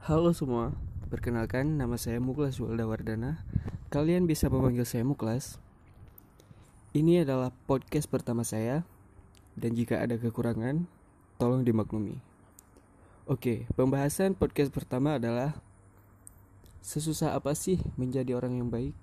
Halo semua, perkenalkan nama saya Muklas Walda Wardana. Kalian bisa memanggil saya Muklas. Ini adalah podcast pertama saya, dan jika ada kekurangan, tolong dimaklumi. Oke, pembahasan podcast pertama adalah sesusah apa sih menjadi orang yang baik?